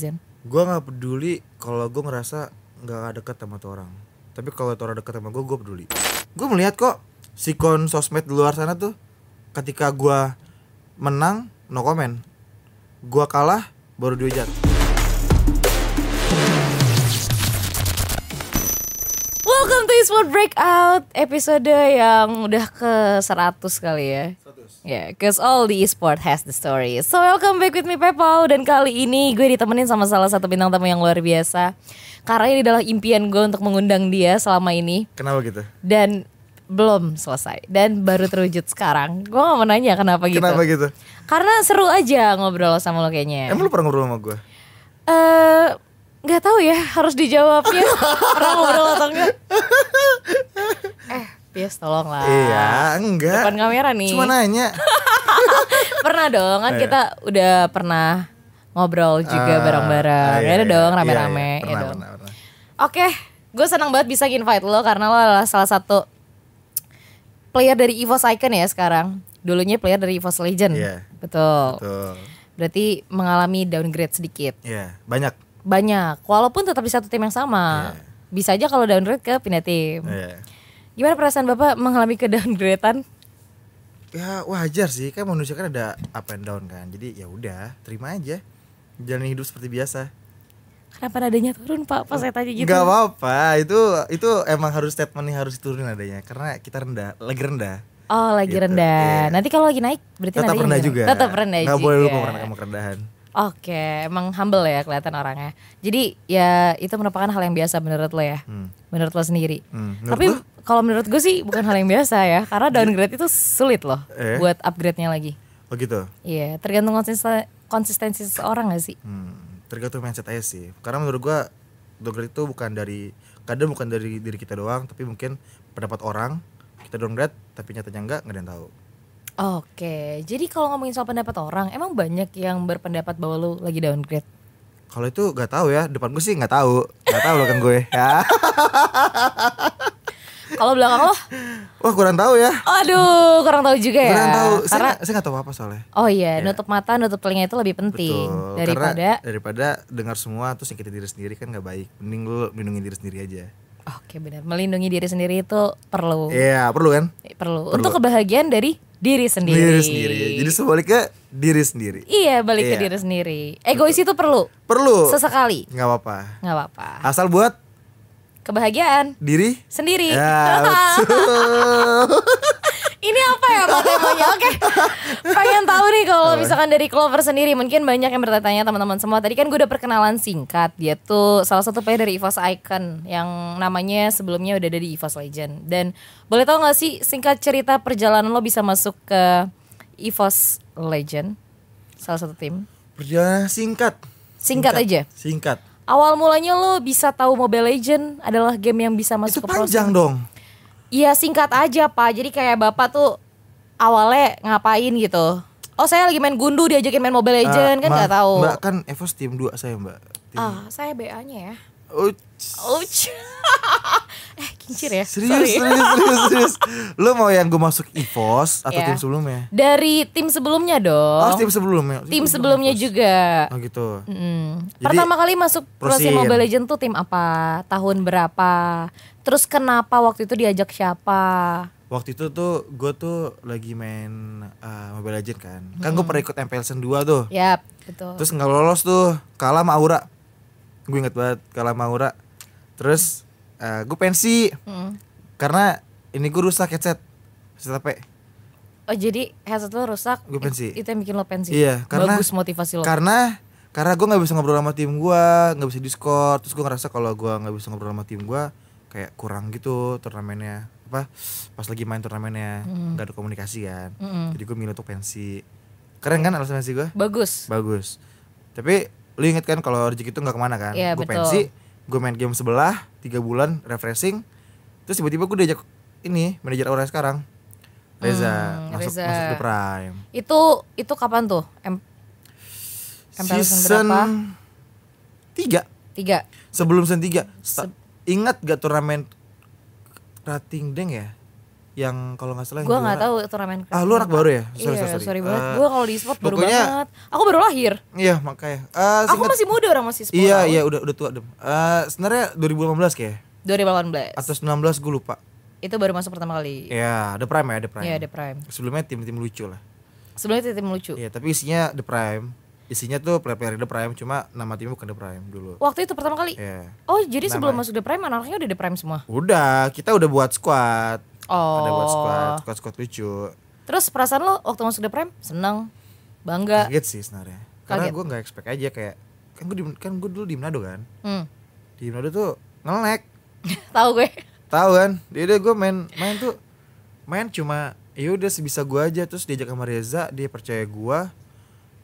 Zen? Gue nggak peduli kalau gue ngerasa nggak deket sama tuh orang. Tapi kalau tuh orang deket sama gue, gue peduli. Gue melihat kok sikon sosmed di luar sana tuh, ketika gue menang, no comment. Gue kalah, baru dihujat. Sport Breakout episode yang udah ke 100 kali ya. Ya, yeah, cause all the esport has the story. So welcome back with me Pepau dan kali ini gue ditemenin sama salah satu bintang tamu yang luar biasa. Karena ini adalah impian gue untuk mengundang dia selama ini Kenapa gitu? dan belum selesai dan baru terwujud sekarang. Gue gak mau nanya kenapa gitu. Kenapa gitu? Karena seru aja ngobrol sama lo kayaknya. Emang lu pernah ngobrol sama gue? Eh, nggak tahu ya harus dijawabnya pernah ngobrol atau enggak? Eh, Pies tolong lah. Iya, enggak. Depan kamera nih. Cuma nanya. pernah dong kan Iya. kita udah pernah ngobrol juga Ah, bareng-bareng. iya, iya. dong rame-rame. iya. ya Pernah, dong. pernah, pernah. Oke, gue senang banget bisa invite lo karena lo adalah salah satu player dari EVOS Icon ya sekarang. Dulunya player dari EVOS Legend. Iya. Betul. Tuh. Berarti mengalami downgrade sedikit. Iya, banyak. Banyak, walaupun tetap di satu tim yang sama. Iya. Bisa aja kalau downgrade ke pindah tim. Iya. Gimana perasaan Bapak mengalami kedowngradean? Ya wajar sih, kan manusia kan ada up and down kan. Jadi ya udah, terima aja. Jalani hidup seperti biasa. Kenapa nadanya turun Pak pas saya tanya gitu? Gak apa-apa, itu itu emang harus statement yang harus diturunin adanya karena kita rendah, lagi rendah. Oh lagi Gitu, rendah. iya. Nanti kalau lagi naik berarti Tetap nadanya rendah juga. Tetap rendah Nggak boleh lupa karena kamu kerendahan. Oke, emang humble ya kelihatan orangnya. Jadi ya itu merupakan hal yang biasa menurut lo ya, Hmm. menurut lo sendiri. Hmm, menurut Tapi kalau menurut gue sih bukan hal yang biasa ya, karena downgrade itu sulit loh Eh? buat upgrade-nya lagi. Oh gitu. Iya, tergantung konsisten konsistensi seseorang gak sih? Hmm, tergantung mindset aja sih. Karena menurut gua downgrade itu bukan dari kadang bukan dari diri kita doang, tapi mungkin pendapat orang kita downgrade tapi nyatanya enggak, nggak ada yang tahu. Oke, jadi kalau ngomongin soal pendapat orang, emang banyak yang berpendapat bahwa lo lagi downgrade. Kalau itu nggak tahu ya, depan gue sih nggak tahu, nggak tahu loh kan gue. Ya, Kalau belakang lo, wah kurang tahu ya. aduh kurang tahu juga ya. Kurang tahu. Saya Karena nggak- saya nggak tahu apa soalnya. oh iya, nutup mata, nutup telinga itu lebih penting Betul. daripada Karena daripada dengar semua terus nyakitin diri sendiri kan nggak baik. Mending lu lindungi diri sendiri aja. Oke benar, melindungi diri sendiri itu perlu. Iya, perlu kan? Perlu. Perlu. Untuk kebahagiaan dari diri sendiri. Diri sendiri. Jadi sebaliknya diri sendiri. Iya, balik ke Iya. diri sendiri. Egois itu perlu Perlu. sesekali, Nggak apa-apa. nggak apa-apa. Asal buat Kebahagiaan diri. sendiri. Ya, betul. Ini apa ya Pak temanya? Oke. Pengen tahu nih kalau misalkan dari Clover sendiri mungkin banyak yang bertanya teman-teman semua. Tadi kan gue udah perkenalan singkat. Dia tuh salah satu player dari EVOS Icon yang namanya sebelumnya udah ada di EVOS Legend. Dan boleh tahu gak sih singkat cerita perjalanan lo bisa masuk ke EVOS Legend? Salah satu tim. Perjalanan singkat. Singkat aja. Singkat. Awal mulanya lo bisa tahu Mobile Legend adalah game yang bisa masuk Itu ke pro panjang dong. Iya singkat aja pak. Jadi kayak bapak tuh awalnya ngapain gitu? Oh saya lagi main gundu diajakin main Mobile Legend Ah, kan nggak tahu. Mbak kan Evos tim 2 saya, Mbak. Tim. Ah saya BA-nya ya. Oh, Ouch. kincir ya. serius, Sorry. serius, serius, serius. Lu mau yang gue masuk Evos atau Iya. tim sebelumnya? Dari tim sebelumnya dong. Oh, tim sebelumnya. tim Itu sebelumnya Evos. juga. Oh gitu. Mm. Jadi, Pertama kali masuk Prosim. Mobile Legend tuh tim apa? Tahun berapa? Terus kenapa waktu itu diajak siapa? Waktu itu tuh gue tuh lagi main uh, Mobile Legend kan. Kan gue pernah ikut MPL Sen 2 tuh. Yap, betul. Terus nggak lolos tuh, kalah sama Aura. Gue inget banget kalah sama Aura. Terus uh, gue pensi Mm. karena ini gue rusak headset. Headset HP. Oh jadi headset lo rusak? Gue pensi. Itu yang bikin lo pensi? Iya, karena Bagus motivasi lo. Karena karena gue nggak bisa ngobrol sama tim gue, nggak bisa discord. Terus gue ngerasa kalau gue nggak bisa ngobrol sama tim gue, kayak kurang gitu turnamennya. Apa? Pas lagi main turnamennya nggak ada komunikasi kan. Mm-mm. Jadi gue milih untuk pensi. Keren kan alasan pensi gue? Bagus. Bagus. Tapi lu inget kan kalau rezeki itu nggak ke mana kan? Iya, gue pensi, gue main game sebelah tiga bulan refreshing. Terus tiba-tiba gue diajak ini manajer orang sekarang. Reza Hmm, masuk Reza. masuk ke Prime. Itu itu kapan tuh? M MPL season berapa? tiga Tiga. sebelum season tiga Sta- ingat gak turnamen rating deng ya yang kalau nggak salah Gue nggak tahu turnamen. Ah, lu anak baru ya? Sorry, iya, sorry, sorry. banget. Eh, gue kalau di sport baru banget. Aku baru lahir. Iya makanya. Eh, Aku masih muda orang masih 10 Iya tahun. iya udah udah tua dem. Eh, sebenarnya 2018 kayak 2018. atau 19 gue lupa. Itu baru masuk pertama kali. Iya, The Prime ya, The Prime. Iya, The Prime. Sebelumnya tim-tim lucu lah. Sebelumnya itu tim lucu. Iya, tapi isinya The Prime. Isinya tuh player-player The Prime, cuma nama timnya bukan The Prime dulu. Waktu itu pertama kali. Iya. Oh, jadi sebelum Namanya. masuk The Prime anak-anaknya udah The Prime semua. Udah, kita udah buat squad. Oh. Ada buat squad, squad-squad lucu. Terus perasaan lo waktu masuk The Prime seneng, bangga. Kaget sih sebenarnya. Karena gue nggak expect aja kayak kan gue kan gue dulu di Manado kan. Hmm. Di Manado tuh ngelek. Tahu gue. Tahu kan? Dia udah gue main main tuh main cuma ya udah sebisa gue aja terus diajak sama Reza dia percaya gue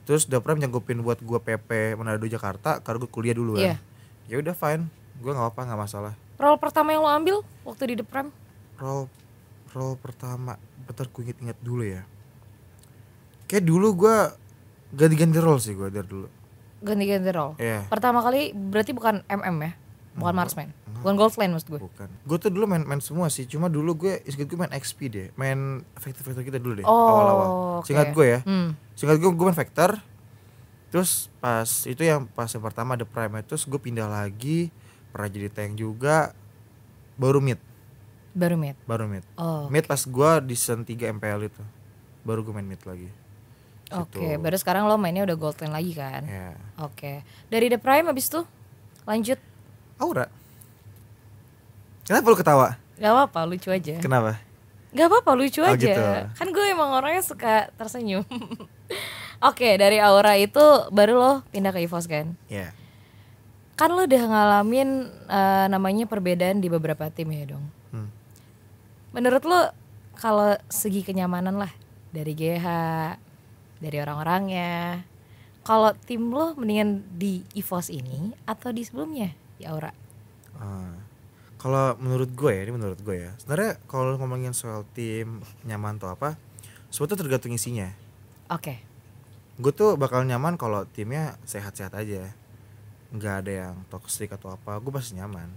terus The Prime nyanggupin buat gue PP Manado Jakarta karena gue kuliah dulu kan. Ya udah fine, gue nggak apa nggak masalah. Role pertama yang lo ambil waktu di The Prime? Role role pertama, bentar gue inget-inget dulu ya. Kayak dulu gue ganti-ganti role sih gue dari dulu. Ganti-ganti role. Iya. Pertama kali berarti bukan MM ya? Bukan Marksman. Bukan Goldline maksud gue. Bukan. Gue tuh dulu main main semua sih. Cuma dulu gue ingat gue main XP deh. Main vector-vector kita dulu deh. Oh, Awal-awal. oke. Singkat gue ya. Hmm. Singkat gue gue main vector. Terus pas itu yang pas yang pertama The Prime terus gue pindah lagi pernah jadi tank juga baru mid Baru mid. baru mid Oh. mid pas gue di season 3 MPL itu baru gue main mid lagi Oke, baru sekarang lo mainnya udah Goldline lagi kan? ya Oke. Dari The Prime abis itu lanjut. Aura kenapa lu ketawa Gak apa-apa, lucu aja. kenapa Gak apa-apa, lucu Oh, aja. gitu. Kan gue emang orangnya suka tersenyum. Oke, dari Aura itu baru lo pindah ke EVOS kan? ya Kan lo udah ngalamin eh, namanya perbedaan di beberapa tim ya dong. Menurut lo kalau segi kenyamanan lah dari GH, dari orang-orangnya, kalau tim lo mendingan di EVOS ini atau di sebelumnya di Aura? Ah, kalau menurut gue ya, ini menurut gue ya. Sebenarnya kalau ngomongin soal tim nyaman atau apa, sebetulnya tergantung isinya. Oke. Gue tuh bakal nyaman kalau timnya sehat-sehat aja, nggak ada yang toxic atau apa, gue pasti nyaman.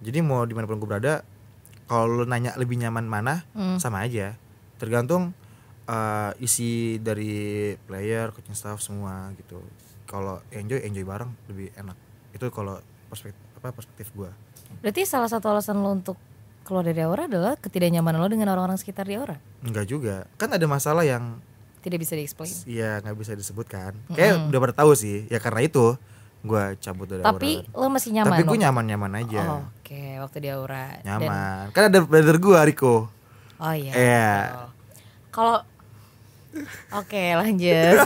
Jadi mau di mana pun gue berada, kalau lu nanya lebih nyaman mana, Hmm. sama aja. Tergantung eh, isi dari player, coaching staff semua gitu. Kalau enjoy enjoy bareng lebih enak. Itu kalau perspektif apa perspektif gue. Berarti salah satu alasan lo untuk keluar dari Aura adalah ketidaknyamanan lo dengan orang-orang sekitar di Aura. Enggak juga. Kan ada masalah yang Tidak bisa di-explain. ya nggak bisa disebutkan. Kayak udah pada tahu sih. Ya karena itu gua cabut dari Tapi Aura. lo masih nyaman Tapi gue waktu- nyaman-nyaman aja. Oh, Oke, waktu di Aura. Dan- Nyaman. Kan ada brother gua Riko. oh iya. Iya. betul. Kalau Oke, lanjut.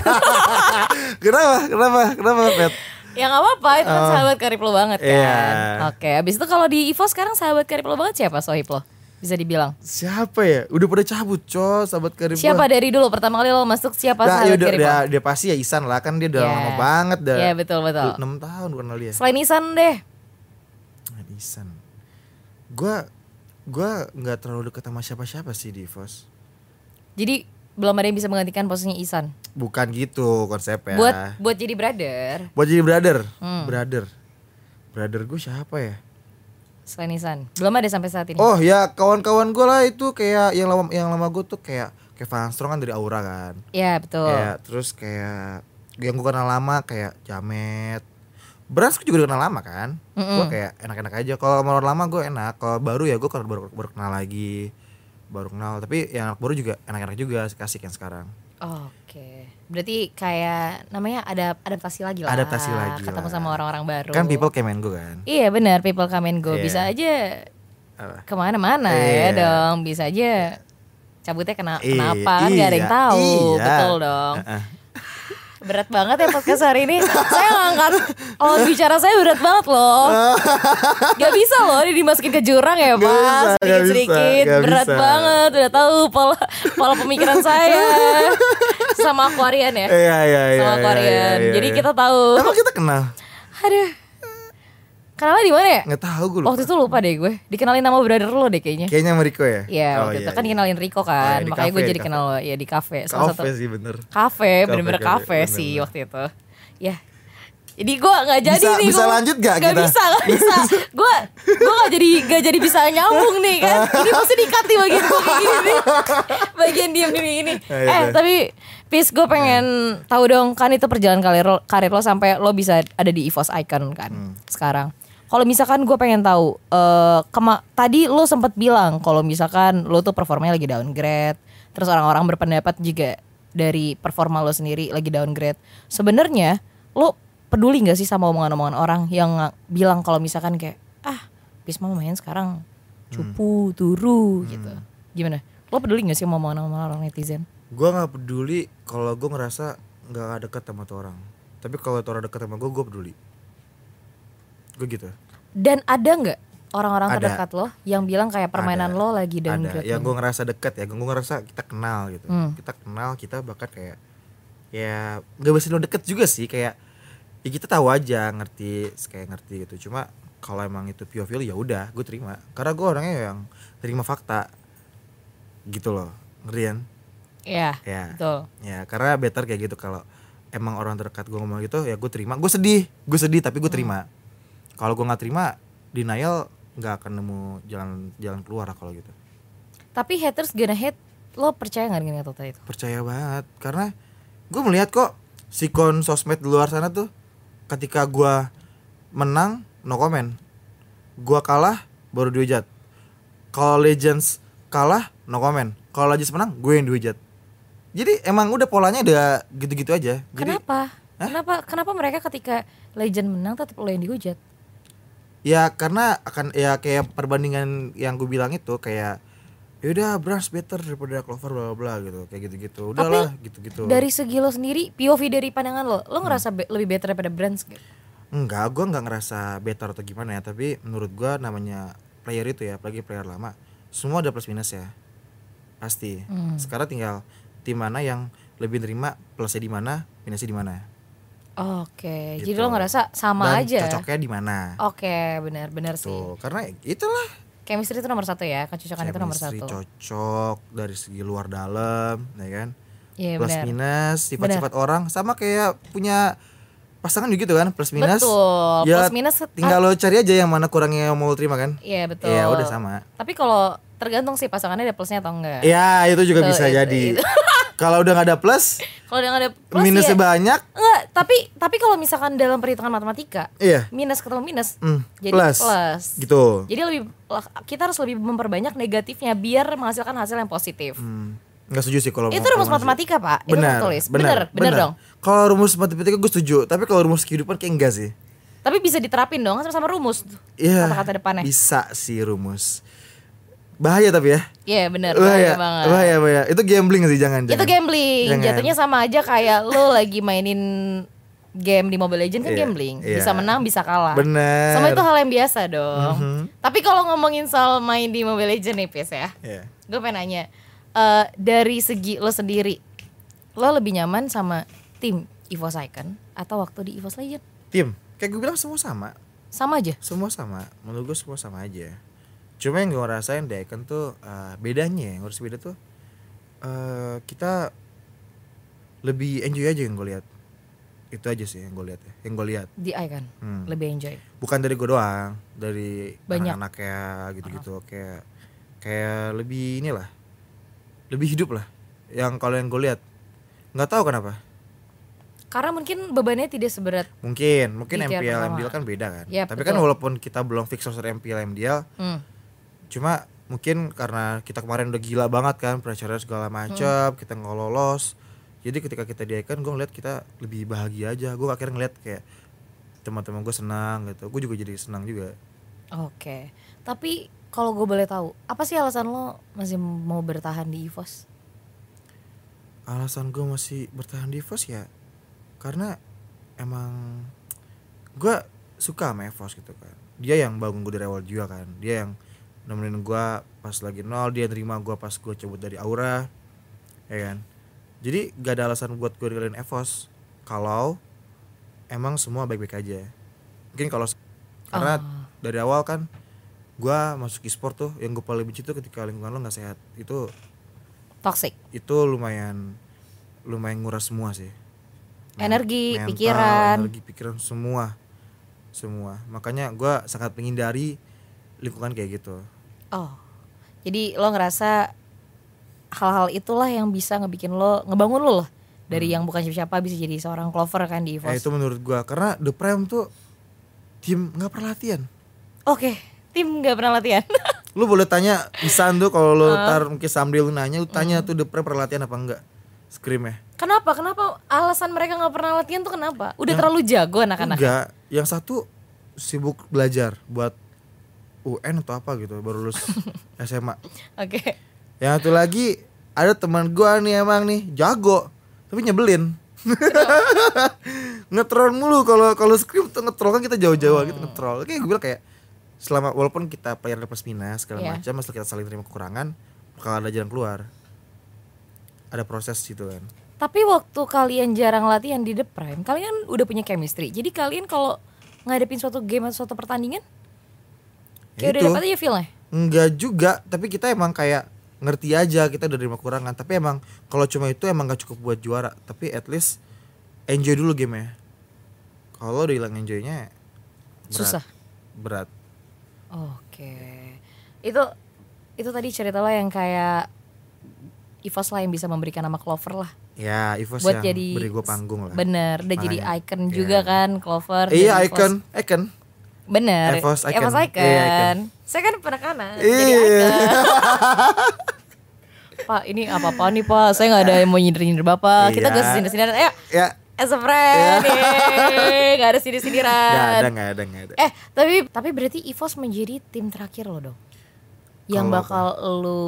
Kenapa? Kenapa? Kenapa, Pet? ya nggak apa-apa, itu kan sahabat karib lo banget kan. Oh. Iya. Oke, habis itu kalau di Evo sekarang sahabat karib lo banget siapa sohib lo? Bisa dibilang. Siapa ya? Udah pada cabut, coy, sahabat karib Siapa gua. dari dulu pertama kali lo masuk siapa Nah, ya sahabat udah, karib dia, dia pasti ya Isan lah kan dia udah Iya. lama banget dah. Iya, betul, betul. 6 tahun bukan kali ya. Selain Isan deh. Nah, Isan. Gua gua nggak terlalu dekat sama siapa-siapa sih di Vos. Jadi belum ada yang bisa menggantikan posisinya Isan. Bukan gitu konsepnya. Buat buat jadi brother buat jadi brother Hmm. brother brother gue siapa ya selain Isan. Belum ada sampai saat ini. oh ya kawan-kawan gue lah itu kayak yang lama yang lama gue tuh kayak kayak Van Strong kan dari Aura kan. Iya, betul. kayak terus kayak yang gue kenal lama kayak Jamet. Brans gue juga udah kenal lama kan. Gue kayak enak-enak aja. Kalau orang lama gue enak. Kalau baru ya gue baru, baru kenal lagi. Baru kenal. Tapi yang anak baru juga enak-enak juga kasih yang sekarang. Oke. Berarti kayak namanya ada adaptasi lagi lah. Adaptasi lagi Ketemu lah. sama orang-orang baru. kan people came and go kan Iya benar, people come and go. Iya. Bisa aja Apa? ke mana-mana Iya. ya dong. Bisa aja cabutnya kena, Iya, kenapa kan gak ada yang iya, tahu. iya. Betul dong. Heeh. Berat banget ya podcast hari ini. saya ngangkat oh bicara saya berat banget loh. Gak bisa loh ini dimasukin ke jurang ya Pak. Sedikit-sedikit bisa, gak berat bisa. banget. Udah tahu pola pola pemikiran saya sama akuarian ya. Iya iya iya. sama iya, akuarian. iya, Jadi iya. kita tahu. Emang kita kenal? Aduh. Kenalnya di mana ya? Nggak tahu gue lupa. Waktu itu lupa deh gue. Dikenalin nama brother lo deh kayaknya. Kayaknya sama Riko ya? Iya, Oh, waktu iya, itu kan dikenalin Riko kan. Oh, iya, di Makanya gue jadi kenal lo ya di kafe. Salah Kafe satu sih bener. kafe, bener-bener Kafe, sih bener. waktu itu. Ya. Jadi gue nggak jadi Bisa- nih bisa gua- lanjut nggak Nggak kita? bisa nggak bisa Gue gue nggak jadi nggak jadi bisa nyambung nih kan Ini mesti dikat nih bagian gue kayak gini nih Bagian gini Ya, ya, Eh tapi Pis gue pengen tahu dong Kan itu perjalanan karir lo, karir lo Sampai lo bisa ada di EVOS Icon kan Hmm. Sekarang kalau misalkan gue pengen tahu eh kema tadi lo sempat bilang kalau misalkan lo tuh performanya lagi downgrade, terus orang-orang berpendapat juga dari performa lo sendiri lagi downgrade. Sebenarnya lo peduli nggak sih sama omongan-omongan orang yang bilang kalau misalkan kayak ah Bisma main sekarang cupu turu gitu. Gimana? Lo peduli nggak sih sama omongan-omongan orang netizen? Gue nggak peduli kalau gue ngerasa nggak deket sama tuh orang. Tapi kalau tuh orang deket sama gue gue peduli. Gue gitu. Dan ada nggak orang-orang terdekat lo yang bilang kayak permainan Ada. lo lagi ada. downgrade? yang gue ngerasa deket ya gue ngerasa kita kenal gitu. Hmm. kita kenal kita bahkan kayak ya nggak bisa lo deket juga sih. Kayak ya kita tahu aja ngerti kayak ngerti gitu. Cuma kalau emang itu POV ya udah gue terima. Karena gue orangnya yang terima fakta gitu loh. Ngerti kan Iya, ya. betul. ya karena better kayak gitu. Kalau emang orang terdekat gue ngomong gitu ya gue terima. Gue sedih gue sedih tapi gue terima. Kalau gue nggak terima denial nggak akan nemu jalan jalan keluar kalau gitu. Tapi haters gonna hate, lo percaya nggak dengan kata itu? percaya banget karena gue melihat kok sikon sosmed di luar sana tuh ketika gue menang no comment. Gue kalah baru dihujat kalau legends kalah no comment. Kalau legends menang gue yang dihujat jadi emang udah polanya udah gitu-gitu aja jadi Kenapa? Kenapa? Kenapa mereka ketika legend menang tetap lo yang dihujat? ya karena akan ya kayak perbandingan yang gue bilang itu kayak ya udah Brans better daripada Clover bla bla gitu kayak gitu-gitu udahlah gitu-gitu Dari segi lo sendiri, POV dari pandangan lo, lo ngerasa be- lebih better daripada brands gak? Enggak, gue nggak ngerasa better atau gimana ya Tapi menurut gue namanya player itu ya Apalagi player lama Semua ada plus minus ya Pasti Hmm. Sekarang tinggal tim mana yang lebih nerima Plusnya di mana, minusnya di mana Oke, Gitu. jadi lo ngerasa sama Dan aja. cocoknya di mana Oke, benar-benar sih. Tuh, karena itulah Chemistry itu nomor satu ya, kecocokan itu nomor chemistry satu. cocok dari segi luar dalam, ya kan? Iya plus benar. minus, sifat-sifat orang sama kayak punya pasangan juga gitu kan, plus minus. Betul, Ya, plus minus. Tinggal lo cari aja yang mana kurangnya yang mau terima kan? Iya betul. Ya udah sama. Tapi kalau tergantung sih pasangannya ada plusnya atau enggak. Ya itu juga bisa itu- jadi. itu. Kalau udah nggak ada plus, Kalau udah nggak ada plus minusnya ya, banyak, enggak. Tapi tapi kalau misalkan dalam perhitungan matematika, iya. minus ketemu minus, Hmm, jadi plus. plus. Gitu. Jadi lebih kita harus lebih memperbanyak negatifnya biar menghasilkan hasil yang positif. Hmm, nggak setuju sih kalau Itu rumus matematika, Pak. Itu Benar, benar, Bener, bener dong. Kalau rumus matematika gue setuju, tapi kalau rumus kehidupan kayak enggak sih. Tapi bisa diterapin dong sama-sama rumus. Iya. Kata-kata depannya. Bisa sih rumus. Bahaya tapi ya. Iya, bener. bahaya, Bahaya banget. bahaya, bahaya. Itu gambling sih jangan. Itu jangan. gambling. Jangan. Jatuhnya sama aja kayak lo lagi mainin game di Mobile Legends kan Iya, gambling. iya. Bisa menang, bisa kalah. Bener. Sama itu hal yang biasa dong. Mhm. Tapi kalau ngomongin soal main di Mobile Legends nih, Pes ya. Iya. Gue pengen nanya, eh, dari segi lo sendiri, lo lebih nyaman sama tim EVOS Icon atau waktu di EVOS Legend? Tim, kayak gue bilang semua sama. Sama aja. Semua sama. Menurut gue semua sama aja. Cuma yang gue rasain di Icon tuh eh, bedanya yang harus beda tuh eh kita lebih enjoy aja yang gue lihat. Itu aja sih yang gue lihat ya. Yang gue lihat. Di Icon, Hmm. lebih enjoy. bukan dari gue doang dari Banyak. anak-anak kayak gitu-gitu kayak kayak lebih inilah lebih hidup lah yang kalau yang gue lihat nggak tahu kenapa Karena mungkin bebannya tidak seberat. mungkin mungkin MPL pertama. MDL kan beda kan Yap, tapi kan betul. walaupun kita belum fix roster MPL MDL Hmm. Cuma mungkin karena kita kemarin udah gila banget kan pressure segala macam kita nggak lolos. Jadi ketika kita di Icon gue ngeliat kita lebih bahagia aja. Gue akhirnya ngeliat kayak teman-teman gue senang gitu. Gue juga jadi senang juga. Oke, tapi kalau gue boleh tahu, apa sih alasan lo masih mau bertahan di EVOS? alasan gue masih bertahan di EVOS ya karena emang gue suka sama EVOS gitu kan. Dia yang bangun gue dari awal juga kan. Dia yang nemenin gue pas lagi nol dia terima gue pas gue cabut dari Aura ya kan? Jadi gak ada alasan buat gue ninggalin EVOS. Kalau emang semua baik-baik aja. Mungkin kalau karena Ah. dari awal kan gue masuk e-sport tuh yang gue paling benci tuh ketika lingkungan lo nggak sehat. Itu Toxic. itu lumayan lumayan nguras semua sih. Energi, mental, pikiran. energi pikiran semua. Semua. Makanya gua sangat menghindari lingkungan kayak gitu Oh. Jadi lo ngerasa hal-hal itulah yang bisa ngebikin lo ngebangun lo lah dari yang bukan siapa-siapa bisa jadi seorang clover kan di Hmm. Nah, EVOS. itu menurut gua karena The Prime tuh tim nggak pernah latihan Oke, tim nggak pernah latihan. lu boleh tanya Isan tuh kalau lu tar mungkin sambil lu nanya lu tanya Hmm. tuh The Prime pernah latihan apa enggak Scream ya kenapa? Kenapa alasan mereka nggak pernah latihan tuh kenapa? Udah terlalu jago anak-anak. enggak yang satu sibuk belajar buat UN atau apa gitu baru lulus SMA Oke. yang satu lagi ada teman gua nih emang nih jago tapi nyebelin ngetrol mulu kalau kalau Scream tuh ngetrol kan kita jauh-jauh gitu ngetrol kayak gue bilang kayak selama walaupun kita player plus minus segala Iya. macam setelah kita saling terima kekurangan bakal ada jalan keluar ada proses gitu kan Tapi waktu kalian jarang latihan di The Prime, kalian udah punya chemistry. Jadi kalian kalau ngadepin suatu game atau suatu pertandingan, Ya kayak udah itu. dapat aja feel-nya. enggak juga tapi kita emang kayak ngerti aja kita udah terima kekurangan tapi emang kalau cuma itu emang gak cukup buat juara tapi at least enjoy dulu gamenya kalau udah hilang enjoynya berat. Susah. berat Oke. Itu itu tadi cerita lo yang kayak EVOS lah yang bisa memberikan nama Clover lah. ya Evos buat yang jadi beri gue panggung lah Bener, udah jadi Makanya, icon iya. juga kan Clover. iya icon icon Bener. EVOS icon. EVOS icon. Iya, icon. Saya kan pernah kanan. Jadi Iya. icon. Pak, ini apa-apa nih Pak? Saya nggak ada yang mau nyindir-nyindir Bapak. Kita Iya. gak sindir-sindiran. Ayo, ya as a friend. yeay. Gak ada sindir-sindiran. nggak ada nggak ada nggak ada Eh, tapi tapi berarti EVOS menjadi tim terakhir lo dong. Yang bakal lu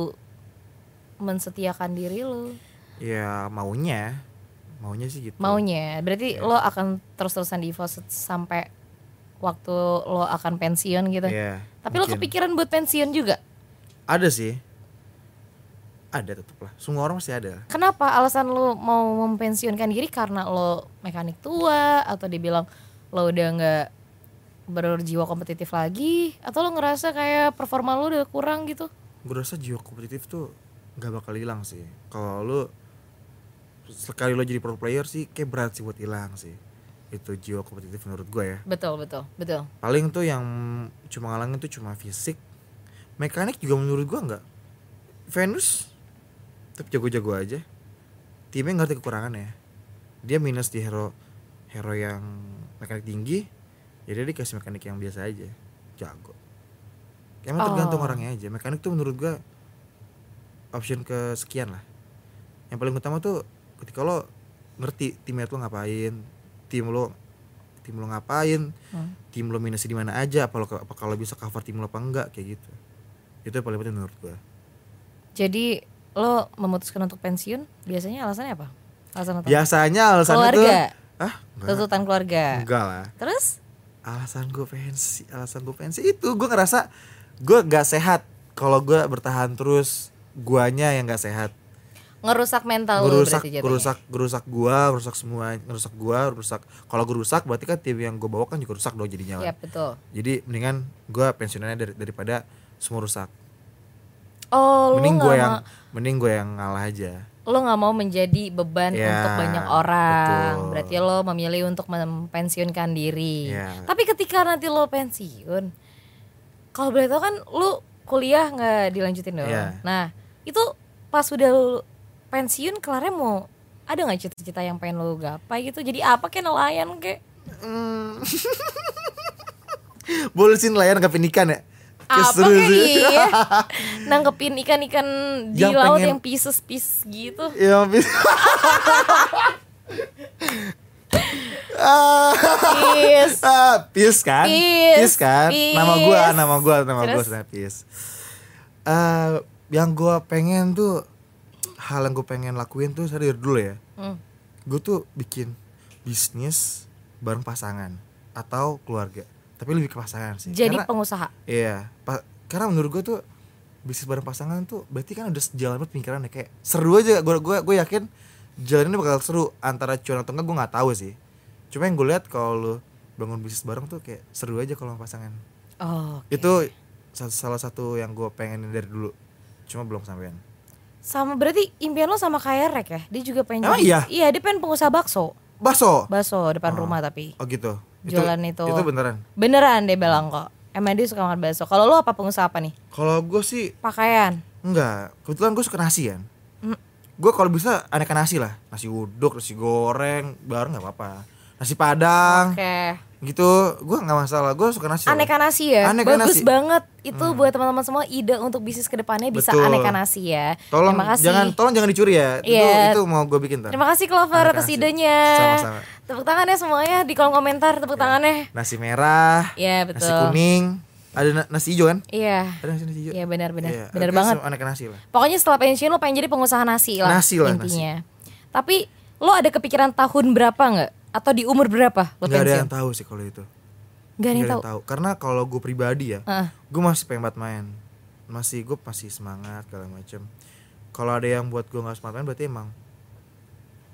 mensetiakan diri lu. ya maunya maunya sih gitu Maunya. Berarti Iya. lo akan terus-terusan di EVOS sampai waktu lo akan pensiun gitu. Iya, Tapi lo mungkin. kepikiran buat pensiun juga. ada sih ada tetep lah semua orang pasti ada Kenapa alasan lo mau mempensiunkan diri karena lo mekanik tua atau dibilang lo udah nggak berjiwa kompetitif lagi atau lo ngerasa kayak performa lo udah kurang gitu? gue rasa jiwa kompetitif tuh nggak bakal hilang sih kalau lu sekali lo jadi pro player sih kayak berat sih buat hilang sih itu jiwa kompetitif menurut gue ya. Betul betul betul. paling tuh yang cuma ngalangin tuh cuma fisik. Mekanik juga menurut gua nggak. Venus tapi jago-jago aja. Timnya ngerti kekurangannya. Dia minus di hero hero yang mekanik tinggi ya dia dikasih mekanik yang biasa aja. Jago. Emang tergantung Oh. orangnya aja. Mekanik tuh menurut gua option kesekian lah. Yang paling utama tuh ketika lo ngerti teammate lo ngapain tim lo tim lo ngapain? Hmm. tim lo minusnya di mana aja? Apa lo apa kalau bisa cover tim lo apa enggak? Kayak gitu. Itu yang paling penting menurut gua. Jadi lo memutuskan untuk pensiun biasanya alasannya apa? Alasan utama? biasanya alasan itu keluarga, ah enggak, tuntutan keluarga. enggak lah. Terus? alasan gue pensi alasan gue pensi itu gue ngerasa gue nggak sehat. Kalau gue bertahan terus guanya yang nggak sehat Ngerusak mental lo gerusak berarti jatuhnya. gerusak gerusak gua gerusak semua gerusak gua rusak kalau gue rusak berarti kan tim yang gue bawa kan juga rusak dong jadinya Iya kan. betul. jadi mendingan gue pensiunannya dari, daripada semua rusak Oh, mending gue yang mending gue yang ngalah aja lo nggak mau menjadi beban Ya, untuk banyak orang. betul. Berarti lo memilih untuk mempensiunkan diri. Ya. Tapi ketika nanti lo pensiun, kalau boleh tahu kan lo kuliah nggak dilanjutin dong. Ya. Nah, itu pas udah pensiun, kelarnya mau ada nggak cita-cita yang pengen lo gapai gitu? Jadi apa kayak nelayan kayak Hmm. boleh sih nelayan nggak ikan ya apa kayak iya nanggepin ikan-ikan di Yang laut pengen- yang pieces-pieces gitu ya bisa ah, Yes. ah, kan Peace, Peace kan nama gua peace. nama gua nama gua Terus? sebenarnya Peace Eh, yang gua pengen tuh hal yang gue pengen lakuin tuh saya dari dulu ya Hmm. gue tuh bikin bisnis bareng pasangan atau keluarga tapi lebih ke pasangan sih jadi Karena- pengusaha Iya, pa- karena menurut gue tuh bisnis bareng pasangan tuh berarti kan udah sejalan banget pemikirannya kayak seru aja. Gue gue gue yakin jalan ini bakal seru antara cuan atau enggak gue nggak tahu sih. Cuma yang gue lihat kalau lu bangun bisnis bareng tuh kayak seru aja kalau sama pasangan. oh Itu sa- salah satu yang gue pengen dari dulu. Cuma belum sampean. Sama berarti impian lo sama kayak Rek ya dia juga pengen Emang iya? iya dia pengen pengusaha bakso Baso. Bakso depan rumah tapi. Oh gitu. Jualan itu. Itu beneran. Beneran deh bilang kok. Emang dia suka makan bakso. Kalau lu apa pengusaha apa nih? Kalau gue sih Pakaian. enggak. Kebetulan gue suka nasi kan. Hmm. Gue kalau bisa aneka nasi lah. Nasi uduk, nasi goreng, bareng nggak apa-apa. Nasi padang, Oke. gitu. Gue nggak masalah. Gue suka nasi. loh. Aneka nasi ya. Aneka Bagus nasi. banget. Itu buat teman-teman semua ide untuk bisnis ke depannya bisa Betul. aneka nasi ya. Tolong Terima kasih. jangan tolong jangan dicuri ya. Iya. Itu itu mau gue bikin ntar. Terima kasih Clover Aneka atas nasi. idenya. Sama-sama. Tepuk tangannya semuanya di kolom komentar tepuk tangannya. Nasi merah, Iya nasi betul. kuning, ada na- nasi hijau kan? Iya. Ada nasi hijau. Iya benar-benar. Iya, Benar oke, banget. Aneka nasi lah. Pokoknya setelah pensiun lo pengen jadi pengusaha nasi lah Nasi lah, intinya. Tapi lo ada kepikiran tahun berapa nggak? Atau di umur berapa lo Gak ada pensiun? yang tahu sih kalau itu. Gak ada yang Nggak tahu. tahu. Karena kalau gue pribadi ya, Heeh. gue masih pengen banget main. Masih gue masih semangat segala macem. Kalau ada yang buat gue nggak semangat main, berarti emang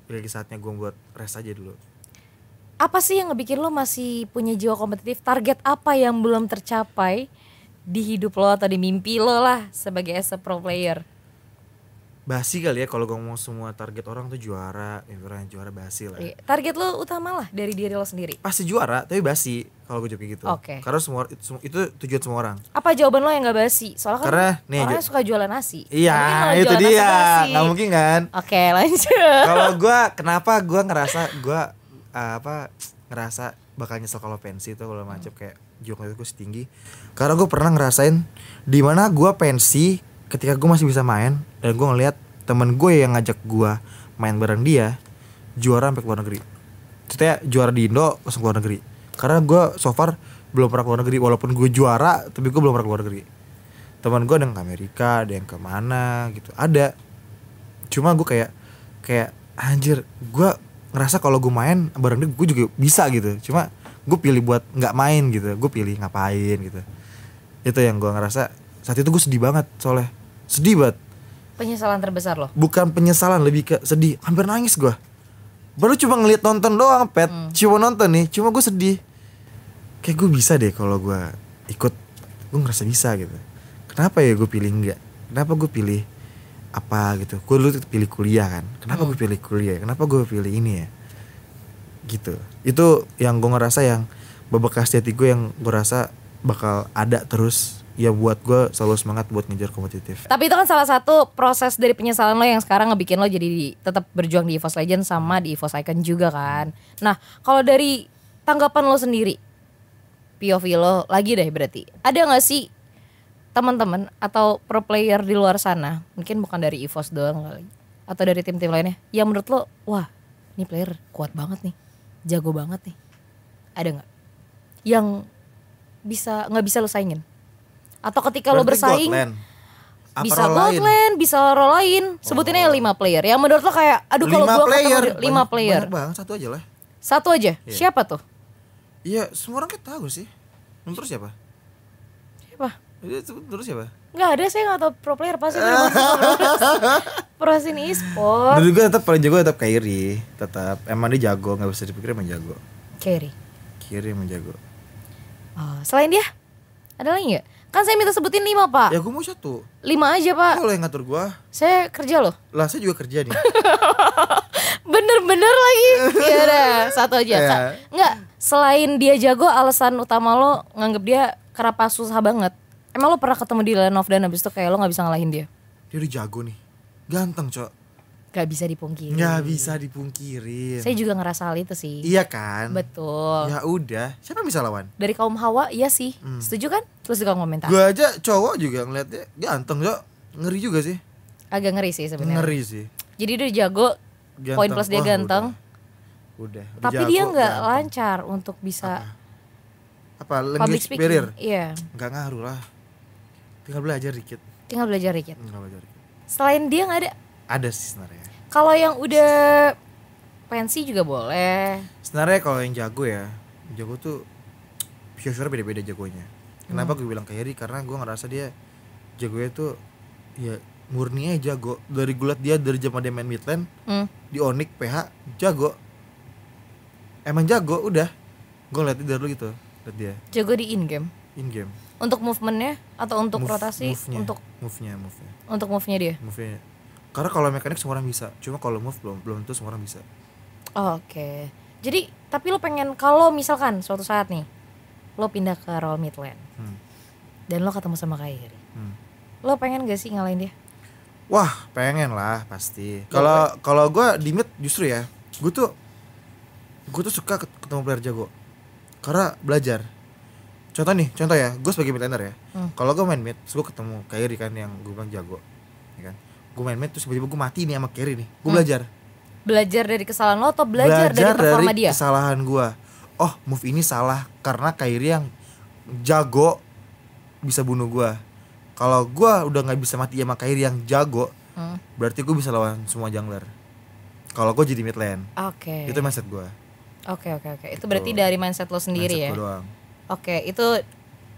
lagi saatnya gue buat rest aja dulu. Apa sih yang ngebikin lo masih punya jiwa kompetitif? Target apa yang belum tercapai di hidup lo atau di mimpi lo lah sebagai as a pro player? Basi kali ya kalau gue ngomong semua target orang tuh juara, ya orang yang juara basi lah. Iya. Target lo utama lah dari diri lo sendiri. Pasti juara, tapi basi kalau gue jawab gitu. Oke. Karena semua itu, itu tujuan semua orang. Apa jawaban lo yang gak basi? Soalnya kan Karena, nih, orangnya Jo- suka jualan nasi. Iya, itu jualan dia. basi. Nggak mungkin kan? Oke lanjut. kalau gua kenapa gua ngerasa gua uh, apa ngerasa bakal nyesel kalau pensi itu kalau macam kayak juang itu gue setinggi karena gue pernah ngerasain di mana gua pensi ketika gue masih bisa main dan gue ngeliat temen gue yang ngajak gua main bareng dia juara sampai ke luar negeri. Maksudnya juara di Indo langsung ke luar negeri. Karena gua so far belum pernah ke luar negeri walaupun gue juara tapi gue belum pernah ke luar negeri. Teman gue ada yang ke Amerika ada yang ke mana gitu. Ada. Cuma gue kayak kayak anjir gue ngerasa kalau gue main bareng dia gue juga bisa gitu. Cuma gue pilih buat nggak main gitu. Gue pilih ngapain gitu. Itu yang gue ngerasa saat itu gue sedih banget soalnya. Sedih banget. Penyesalan terbesar lo. bukan penyesalan lebih ke sedih. Hampir nangis gue baru cuma ngeliat nonton doang pet. Cuma nonton nih cuma gue sedih. Kayak gue bisa deh kalau gue ikut. Gue ngerasa bisa gitu. Kenapa ya gue pilih enggak? Kenapa gue pilih apa gitu? Gue dulu pilih kuliah kan. Kenapa gue pilih kuliah? Kenapa gue pilih ini ya? Gitu. Itu yang gue ngerasa yang bebekas hati gue yang gue rasa bakal ada terus ya buat gue selalu semangat buat ngejar kompetitif Tapi itu kan salah satu proses dari penyesalan lo yang sekarang ngebikin lo jadi di- tetap berjuang di EVOS Legend sama di EVOS Icon juga kan. Nah, kalau dari tanggapan lo sendiri, POV lo lagi deh berarti. Ada nggak sih teman-teman atau pro player di luar sana, mungkin bukan dari EVOS doang kali, atau dari tim-tim lainnya, yang menurut lo, wah, ini player kuat banget nih, jago banget nih. Ada nggak? Yang bisa nggak bisa lo saingin? Atau ketika lo Berarti bersaing, Godland. Apa bisa lain? Godland, bisa role lain. Sebutin aja lima player. Yang menurut lo kayak, aduh kalau gua player ketemu lima Banyak- player. banyak banget satu aja lah Satu aja. Siapa tuh? iya semua orang kan tahu sih terus siapa Siapa? Iya, terus siapa Nggak ada saya nggak tahu pro player pasti udah masuk Prosin e-sport. Menurut gue tetap paling jago tetap Kairi tetap emang dia jago nggak bisa dipikir emang jago Carry. Kiri emang jago Oh, selain dia, ada lagi nggak? Kan saya minta sebutin lima pak. ya gue mau satu Lima aja pak. kalau yang ngatur gue Saya kerja loh. lah saya juga kerja nih Bener-bener lagi. Iya udah, satu aja. Iya. Sa- Nggak, selain dia jago, alasan utama lo nganggep dia kenapa susah banget. Emang lo pernah ketemu di Land of Dan habis itu kayak lo nggak bisa ngalahin dia? dia udah jago nih ganteng cok Gak bisa dipungkiri. nggak bisa dipungkirin Saya juga ngerasa hal itu sih. iya kan Betul. ya udah siapa yang bisa lawan Dari kaum hawa, iya sih. Setuju kan? Terus juga komentar. gue aja cowok juga ngeliatnya ganteng cok ngeri juga sih Agak ngeri sih sebenarnya. ngeri sih Jadi dia jago, poin plus dia Wah, ganteng. udah, udah, udah Tapi jago, dia nggak lancar untuk bisa apa public language speaking. barrier Iya, nggak ngaruh lah tinggal belajar dikit tinggal belajar dikit. tinggal belajar dikit Selain dia nggak ada. ada sih sebenarnya Kalau yang udah pensi juga boleh. sebenarnya kalau yang jago ya jago tuh pure beda-beda jagonya. Kenapa Hmm. gue bilang kayak Eri karena gue ngerasa dia jagonya tuh ya murni aja jago. Dari gulat dia dari zaman dia main midland Hmm. di Onyx PH jago. Emang jago udah. Gue ngeliat dari dulu gitu liat dia. Jago di in game. in game Untuk movementnya atau untuk Move- rotasi, move-nya, untuk move-nya move-nya. Untuk move-nya dia. move-nya karena kalau mekanik semua orang bisa cuma kalau move belum belum tentu semua orang bisa Oh, Oke. Jadi tapi lo pengen kalau misalkan suatu saat nih lo pindah ke Roll Midland Hmm. dan lo ketemu sama Kyrie. Hmm. Lo pengen gak sih ngalahin dia? Wah, pengen lah pasti. Kalau kalau gue di mid justru ya, gue tuh gue tuh suka ket- ketemu player jago. Karena belajar. Contoh nih, contoh ya, gue sebagai mid laner ya. Hmm. Kalau gue main mid, gue ketemu Kyrie kan yang gue bilang jago, ya kan. Gue main mid terus tiba-tiba gue mati nih sama Kyrie nih. Gue Hmm. belajar. Belajar dari kesalahan lo atau belajar, dari performa dia? kesalahan gue. Oh, move ini salah karena Kyrie yang jago bisa bunuh gue. Kalau gue udah nggak bisa mati sama Kyrie yang jago, Hmm. berarti gue bisa lawan semua jungler kalau gue jadi mid lane Oke. itu mindset gue Oke oke oke. Itu berarti dari mindset lo sendiri ya. mindset doang Oke, itu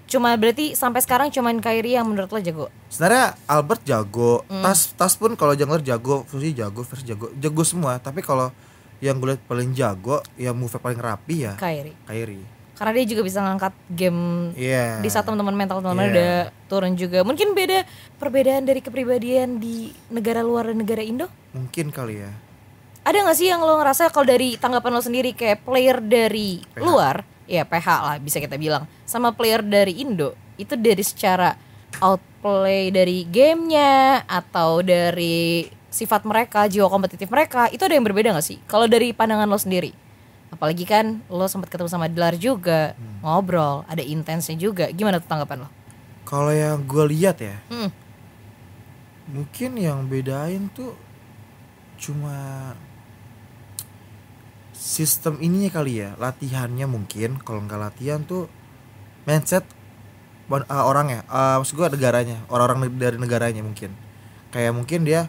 cuma berarti sampai sekarang cuman Kyrie yang menurut lo jago. sebenarnya Albert jago Hmm. tas tas pun kalau jungler jago fungsi jago versi jago jago semua tapi kalau yang gue liat paling jago yang move paling rapi ya Kyrie. Kyrie Karena dia juga bisa ngangkat game iya di saat teman-teman mental teman-teman Iya. udah turun juga. Mungkin beda perbedaan dari kepribadian di negara luar dan negara Indo? mungkin kali ya Ada gak sih yang lo ngerasa kalau dari tanggapan lo sendiri kayak player dari PH. luar, ya PH lah bisa kita bilang, sama player dari Indo itu dari secara outplay dari gamenya atau dari sifat mereka, jiwa kompetitif mereka, itu ada yang berbeda gak sih? Kalau dari pandangan lo sendiri, apalagi kan lo sempat ketemu sama Dilar juga, ngobrol, ada intensnya juga, gimana tuh tanggapan lo? kalau yang gue lihat ya Hmm, mungkin yang bedain tuh cuma sistem ininya kali ya latihannya mungkin kalau nggak latihan tuh mindset uh, orang ya uh, maksud gua negaranya orang-orang dari negaranya mungkin. Kayak mungkin dia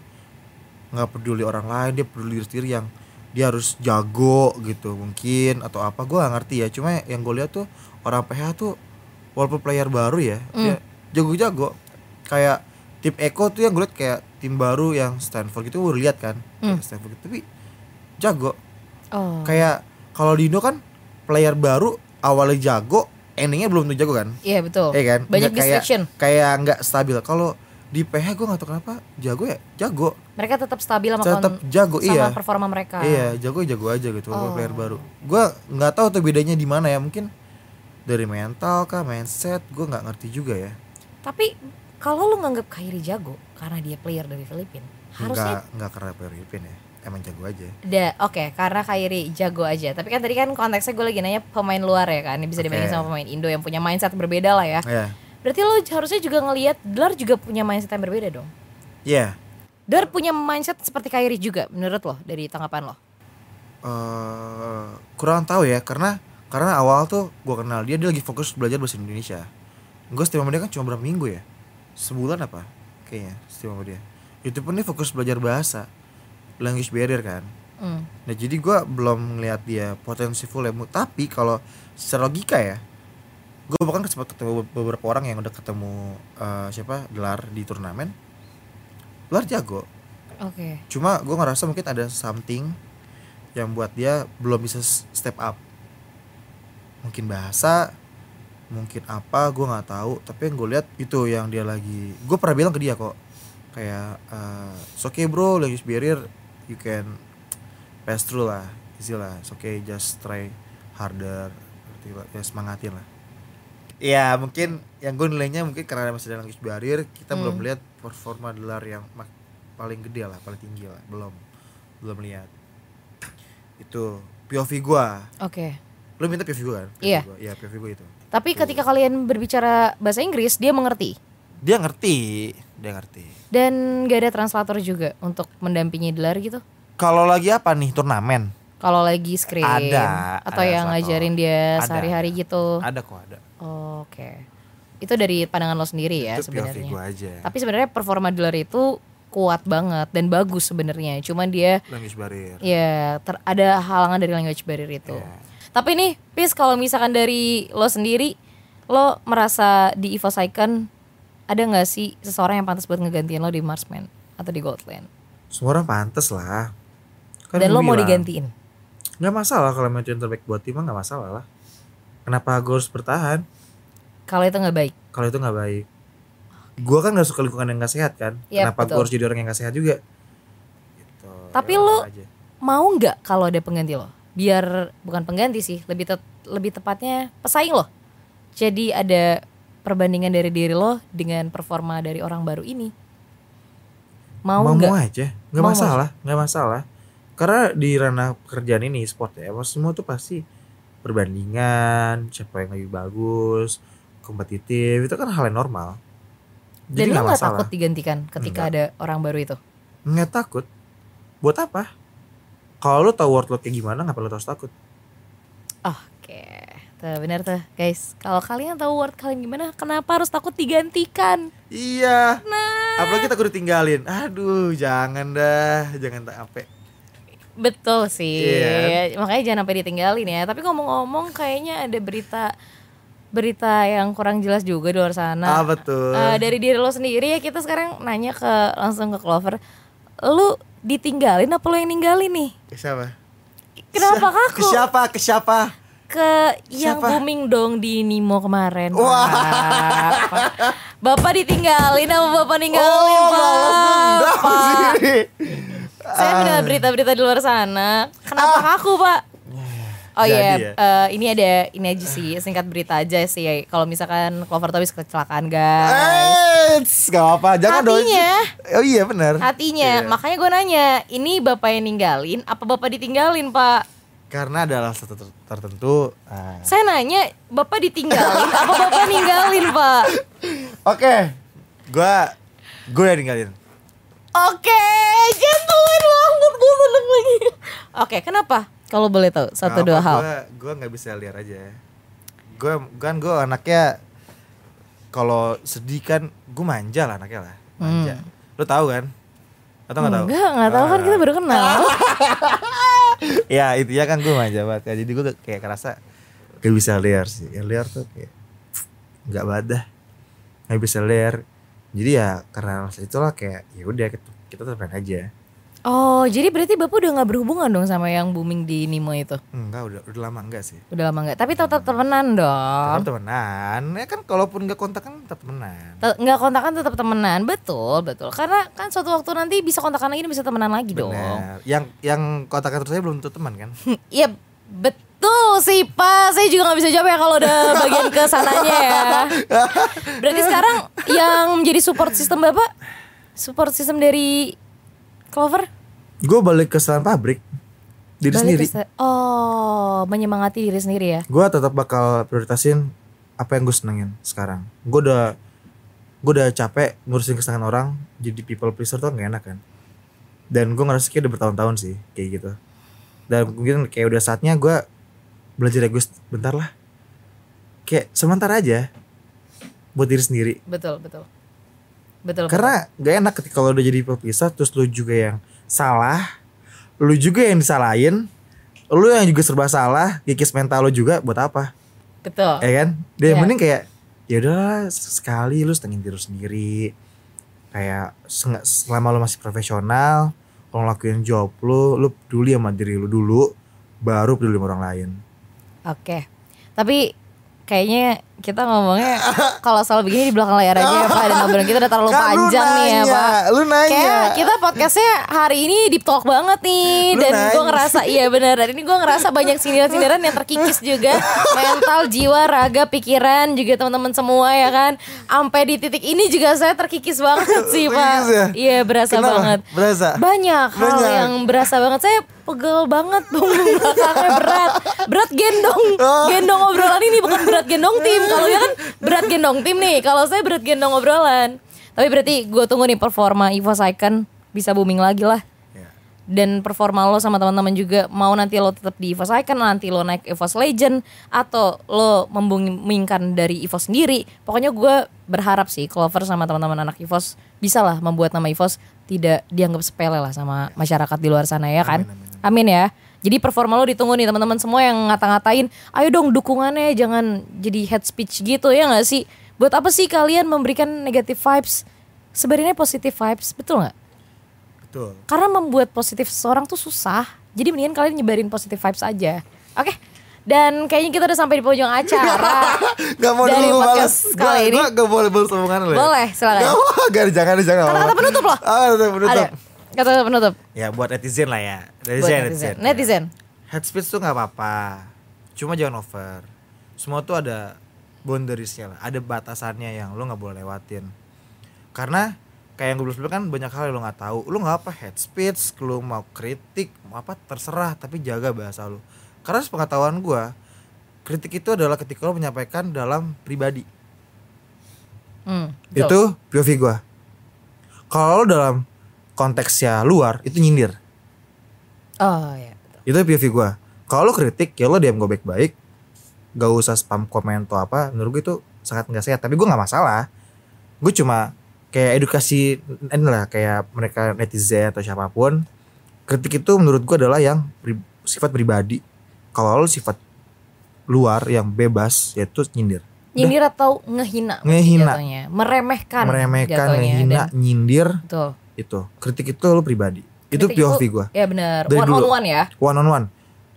nggak peduli orang lain dia peduli diri sendiri yang dia harus jago gitu mungkin atau apa gua nggak ngerti ya. Cuma yang gue lihat tuh orang PH tuh walaupun player baru ya dia jago-jago. Kayak tim Eko tuh yang gue liat kayak tim baru yang Stanford gitu gue lihat kan. Kayak Stanford gitu tapi jago oh, kayak kalau di Indo kan player baru awalnya jago endingnya belum tentu jago kan? Iya betul, Iya kan? Banyak Nggak kayak distraction. kayak nggak stabil. Kalau di PH gue nggak tahu kenapa jago ya? Jago. Mereka tetap stabil sama, tetap jago sama iya. performa mereka. iya jago jago aja gitu Oh. player baru. Gue nggak tahu tuh bedanya di mana ya mungkin dari mental kah mindset gue nggak ngerti juga ya. Tapi kalau lu nganggap Kyrie jago karena dia player dari Filipina, harusnya nggak nggak karena player Filipina ya emang jago aja da oke karena Kyrie jago aja. Tapi kan tadi kan konteksnya gue lagi nanya pemain luar ya kan, bisa dibandingin Oke. sama pemain Indo yang punya mindset berbeda lah ya. ya Berarti lo harusnya juga ngelihat Dar juga punya mindset yang berbeda dong. Iya. Dar punya mindset seperti Kyrie juga menurut lo dari tanggapan lo. eh kurang tahu ya karena karena awal tuh gue kenal dia dia lagi fokus belajar bahasa Indonesia gue setia sama dia kan cuma berapa minggu ya sebulan apa kayaknya setia sama dia itu pun dia fokus belajar bahasa language barrier kan. Hmm. nah jadi gue belum ngeliat dia potensi full ya tapi kalau secara logika ya gue bahkan sempat ketemu beberapa orang yang udah ketemu eh, siapa? Gelar di turnamen. Gelar jago. Oke. cuma gue ngerasa mungkin ada something yang buat dia belum bisa step up. Mungkin bahasa mungkin apa gue nggak tahu. Tapi yang gue lihat itu yang dia lagi gue pernah bilang ke dia kok kayak uh, it's okay bro language barrier you can pass through lah easy lah. It's okay just try harder ya semangatin lah. Ya mungkin yang gue nilainya mungkin karena masih ada language barrier kita Hmm. belum lihat performa dolar yang paling gede lah paling tinggi lah belum belum lihat. Itu POV gua. Oke. lu minta POV gua kan? POV Iya. iya POV gua itu. Tapi ketika kalian berbicara bahasa Inggris, dia mengerti. dia ngerti dia ngerti Dan gak ada translator juga untuk mendampingi Dilar gitu. kalau lagi apa nih turnamen Kalau lagi screen Ada, atau ada yang translator. ngajarin dia sehari-hari gitu. ada kok ada Oke. Itu dari pandangan lo sendiri ya sebenarnya. aja Tapi sebenarnya performa Dilar itu kuat banget dan bagus sebenarnya. Cuman dia language barrier ya ter- ada halangan dari language barrier itu. Iya. Tapi nih, Pis kalau misalkan dari lo sendiri, lo merasa di Evo Icon ada nggak sih seseorang yang pantas buat ngegantiin lo di Marsman atau di Goldland? semua orang pantas lah Kan Dan lo gua mau bilang, digantiin? nggak masalah kalau main yang terbaik buat tim nggak masalah lah kenapa gua harus bertahan Kalau itu nggak baik? kalau itu nggak baik gua kan nggak suka lingkungan yang nggak sehat kan Yap, kenapa gua harus jadi orang yang nggak sehat juga gitu. Tapi Ya, lu- aja. mau nggak kalau ada pengganti lo? Biar bukan pengganti sih, lebih te- lebih tepatnya pesaing lo. Jadi ada perbandingan dari diri lo dengan performa dari orang baru ini. Mau mau nggak? mau aja. Nggak Mau masalah nggak masalah. Karena di ranah pekerjaan ini sport ya semua tuh pasti perbandingan siapa yang lebih bagus kompetitif itu kan hal yang normal. Dan jadi lo nggak nggak masalah. takut digantikan ketika Nggak. ada orang baru itu? nggak takut. Buat apa? Kalau lo tahu workload kayak gimana nggak perlu harus takut? Oke, tuh benar tuh guys. Kalau kalian tahu word kalian gimana, kenapa harus takut digantikan? iya Nah, apalagi takut ditinggalin aduh jangan dah jangan tak apa betul sih. Iya. Makanya jangan sampai ditinggalin ya. Tapi ngomong-ngomong, kayaknya ada berita berita yang kurang jelas juga di luar sana. ah betul Eh, dari diri lo sendiri ya kita sekarang nanya ke langsung ke Clover. Lu ditinggalin apa lo yang ninggalin nih? ke siapa Kenapa Ke kaku? siapa ke siapa ke yang Siapa? booming dong di Nimo kemarin. Wah. Pak. Bapak ditinggalin apa bapak ninggalin oh Pak? Pak. Saya mendengar berita-berita di luar sana. Kenapa kaku Pak? Oh iya, ya? eh, ini ada ini aja sih singkat berita aja sih. Kalau misalkan Clover Tobis kecelakaan guys. Eh, gak apa jangan dong. Hatinya. Oh iya benar. Hatinya, Iya. makanya gue nanya, ini bapak yang ninggalin, apa bapak ditinggalin pak? Karena adalah satu ter- tertentu. ah. Saya nanya, bapak ditinggalin, apa bapak ninggalin pak? Oke, gua gue yang ninggalin. Oke, gentleman banget gue seneng lagi. Oke, kenapa? Kalau boleh tahu satu dua hal. Gue gue nggak bisa liar aja. Gue kan gue anaknya kalau sedih kan gue manja lah anaknya lah. Manja. Lo tahu kan? Atau nggak tahu? Hmm. Enggak, enggak tahu kan Ah. kita baru kenal. ya intinya kan gue manja banget jadi gue kayak kerasa gak bisa liar sih. Yang liar tuh kayak nggak badah nggak bisa liar. Jadi ya karena alasan itulah kayak ya udah kita, kita aja Oh, jadi berarti bapak udah nggak berhubungan dong sama yang booming di Nimo itu? enggak udah udah lama enggak sih. Udah lama nggak? Tapi tetap temenan dong. tetap temenan. Ya kan kalaupun nggak kontak kan tetap temenan. Te- nggak kontakan tetap temenan. Betul betul. Karena kan suatu waktu nanti bisa kontakan lagi dan bisa temenan lagi dong. Benar. yang yang kontakan terus saya belum tentu teman kan? Iya betul sih pak. Saya juga nggak bisa jawab ya kalau udah bagian ke sananya ya. Berarti sekarang yang menjadi support system bapak support system dari Clover gue balik ke setelan pabrik. Diri Balik sendiri. oh menyemangati diri sendiri ya? Gue tetap bakal prioritasin apa yang gue senengin sekarang. Gue udah gue udah capek ngurusin kesenangan orang jadi people pleaser tuh gak enak kan. Dan gue ngerasa kayak udah bertahun-tahun sih kayak gitu. Dan mungkin kayak udah saatnya gue belajar egois bentar lah. Kayak sementara aja buat diri sendiri. Betul betul. Betul karena gak enak ketika kalau udah jadi people pleaser terus lu juga yang salah lu juga yang disalahin lu yang juga serba salah kikis mental lu juga buat apa? Betul. Ya kan? Dia Iya. mending kayak ya udah sekali lu setengin diri sendiri. Kayak selama lu masih profesional lu ngelakuin job lu lu peduli sama diri lu dulu baru peduli sama orang lain. Oke. Tapi kayaknya kita ngomongnya kalau soal begini di belakang layar aja ya Pak dan obrolan kita udah terlalu Kan panjang nih ya nanya, Pak. lu nanya. Kayak kita podcastnya hari ini deep talk banget nih Lu dan gue nanya. ngerasa iya benar dan ini gue ngerasa banyak sindiran-sindiran yang terkikis juga mental, jiwa, raga, pikiran juga teman-teman semua ya kan. Sampai di titik ini juga saya terkikis banget sih Pak. Ya? Iya berasa Kenapa? banget. Berasa? Banyak hal Banyak. yang berasa banget. Saya pegel banget punggung belakangnya berat. Berat gendong. Oh. Gendong obrolan ini bukan berat gendong tim. Kalau ya kan berat gendong tim nih. Kalau saya berat gendong obrolan. Tapi berarti gue tunggu nih performa EVOS Icon bisa booming lagi lah. Ya. Dan performa lo sama teman-teman juga mau nanti lo tetap di EVOS Icon, nanti lo naik EVOS Legend atau lo memboomingkan dari EVOS sendiri. Pokoknya gue berharap sih Clover sama teman-teman anak EVOS bisa lah membuat nama EVOS tidak dianggap sepele lah sama masyarakat di luar sana ya kan. Amin, ya. Jadi performa lo ditunggu nih teman-teman semua yang ngata-ngatain, ayo dong dukungannya jangan jadi head speech gitu ya nggak sih? Buat apa sih kalian memberikan negative vibes? Sebenarnya positive vibes, betul nggak? betul Karena membuat positif seseorang tuh susah. Jadi mendingan kalian nyebarin positive vibes aja. Oke. Dan kayaknya kita udah sampai di pojok acara. Gak mau Dari dulu balas kali ini. Gak boleh balas omongan lu ya Boleh, silakan. Gak Gak jangan jangan Kata-kata penutup loh. Ah penutup Ada. Kata penutup. Ya buat netizen lah ya. Buat Netizen, netizen. ya. Netizen. Head speech tuh nggak apa-apa. Cuma jangan over. Semua tuh ada boundariesnya lah. Ada batasannya yang lo nggak boleh lewatin. Karena kayak yang gue bilang kan banyak hal yang lo nggak tahu. Lo nggak apa head speech, lo mau kritik, mau apa terserah. Tapi jaga bahasa lo. Karena sepengetahuan gue, kritik itu adalah ketika lo menyampaikan dalam pribadi. Hmm. betul. Itu POV gue. Kalau dalam konteksnya luar, itu nyindir. Oh ya. betul. itu POV gue kalau lo kritik ya lo diam gue baik-baik gak usah spam komen atau apa menurut gue itu sangat nggak sehat tapi gue nggak masalah gue cuma kayak edukasi ini lah kayak mereka netizen atau siapa pun kritik itu menurut gue adalah yang pri- sifat pribadi kalau lo sifat luar yang bebas yaitu nyindir Nyindir atau ngehina. Ngehina. jatuhnya. Meremehkan. meremehkan jatuhnya. ngehina Dan- nyindir Betul. Itu. Kritik itu lo pribadi. Itu Kritik POV gue Ya benar. One dulu. on one ya. one on one.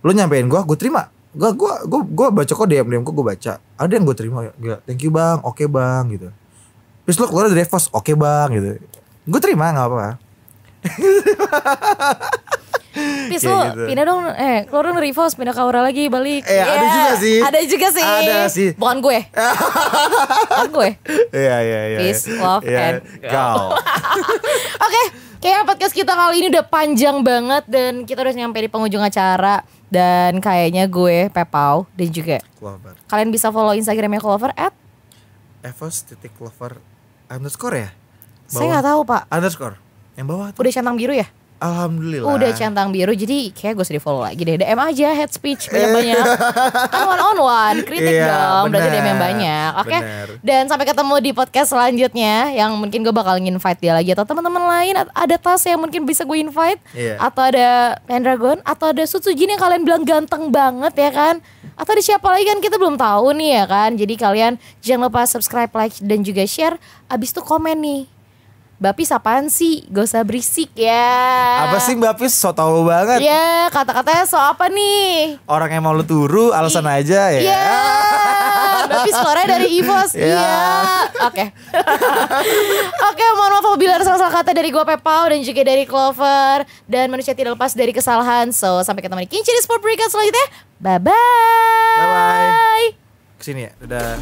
Lo nyampein gue gue terima. Gue gue gue gue baca kok DM DM gue baca. Ada yang gue terima ya thank you bang. Oke bang gitu. Terus lo keluar dari Evos oke bang gitu. Gue terima nggak apa-apa Pis lu gitu. pindah dong eh keluar dong dari Vos pindah ke Aura lagi balik. Eh, ada Ya, juga sih. Ada juga sih. Ada sih. Bukan gue. Bukan gue. iya iya iya Peace, love, Iya, and go Oke, kayak podcast kita kali ini udah panjang banget dan kita udah nyampe di penghujung acara dan kayaknya gue Pepau dan juga Clover kalian bisa follow Instagramnya Clover at Evos titik Clover underscore ya saya nggak tahu pak underscore yang bawah tuh udah centang biru ya alhamdulillah. Udah centang biru jadi kayak gue sedih follow lagi deh. DM aja head speech banyak banyak kan one on one kritik Iya, dong. Berarti benar. DM yang banyak. Oke Benar. dan sampai ketemu di podcast selanjutnya yang mungkin gue bakal invite dia lagi atau teman-teman lain ada tas yang mungkin bisa gue invite Iya. atau ada Pendragon atau ada Sutsujin yang kalian bilang ganteng banget ya kan? Atau ada siapa lagi kan kita belum tahu nih ya kan? Jadi kalian jangan lupa subscribe like dan juga share. Abis itu komen nih Bapis apaan sih? Gak usah berisik ya. Apa sih mbak Pis so tau banget. Ya kata-katanya so apa nih? orang yang mau lu turu alasan aja ya. Ya Bapis keluarnya dari Ivos. Ya. Iya. Oke. Oke mohon maaf apabila ada salah-salah kata dari gua Pepau Dan juga dari Clover. Dan manusia tidak lepas dari kesalahan. So sampai ketemu di Kinci di Sport Breakout selanjutnya. Bye-bye. Bye-bye. ke sini ya. Udah